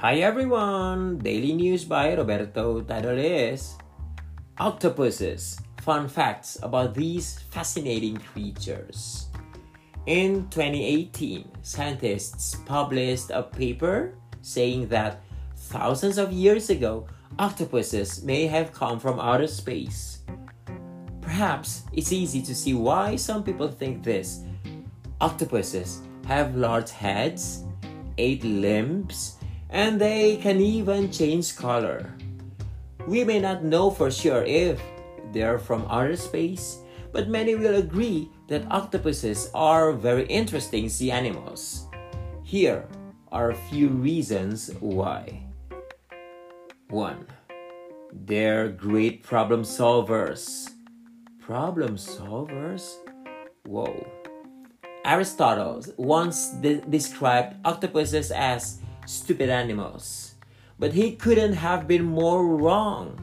Hi everyone! Daily News by Roberto title is Octopuses Fun Facts about these fascinating creatures. In 2018, scientists published a paper saying that thousands of years ago, octopuses may have come from outer space. Perhaps it's easy to see why some people think this. Octopuses have large heads, eight limbs, and they can even change color. We may not know for sure if they're from outer space, but many will agree that octopuses are very interesting sea animals. Here are a few reasons why. 1. They're great problem solvers. Problem solvers? Whoa. Aristotle once de- described octopuses as stupid animals, but he couldn't have been more wrong.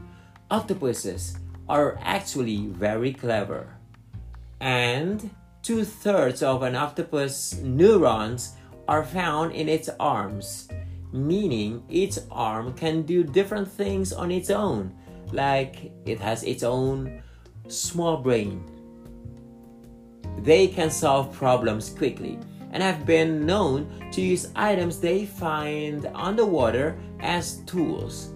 Octopuses are actually very clever. And two thirds of an octopus neurons are found in its arms, meaning each arm can do different things on its own, like it has its own small brain they can solve problems quickly and have been known to use items they find underwater as tools.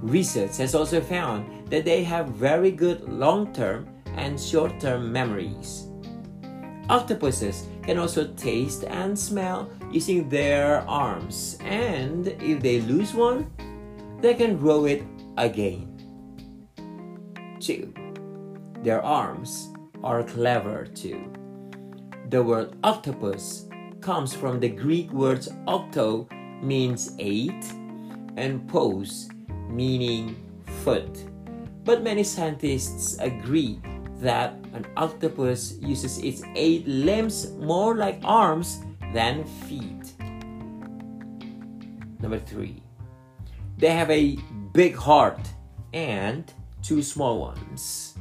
Research has also found that they have very good long term and short term memories. Octopuses can also taste and smell using their arms, and if they lose one, they can grow it again. 2. Their arms are clever too. The word octopus comes from the Greek words octo means eight and pos meaning foot. But many scientists agree that an octopus uses its eight limbs more like arms than feet. Number three, they have a big heart and two small ones.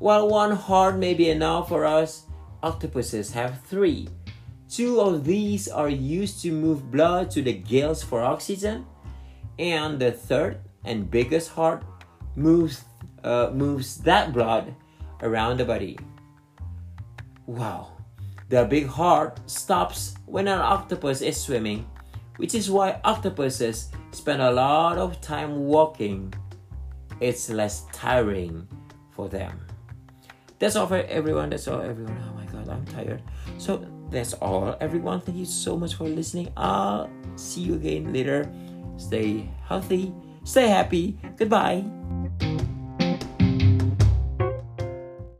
While one heart may be enough for us, octopuses have three. Two of these are used to move blood to the gills for oxygen, and the third and biggest heart moves uh, moves that blood around the body. Wow. The big heart stops when an octopus is swimming, which is why octopuses spend a lot of time walking. It's less tiring for them. That's all for everyone. That's all, everyone. God, I'm tired. So that's all, everyone. Thank you so much for listening. I'll see you again later. Stay healthy, stay happy. Goodbye.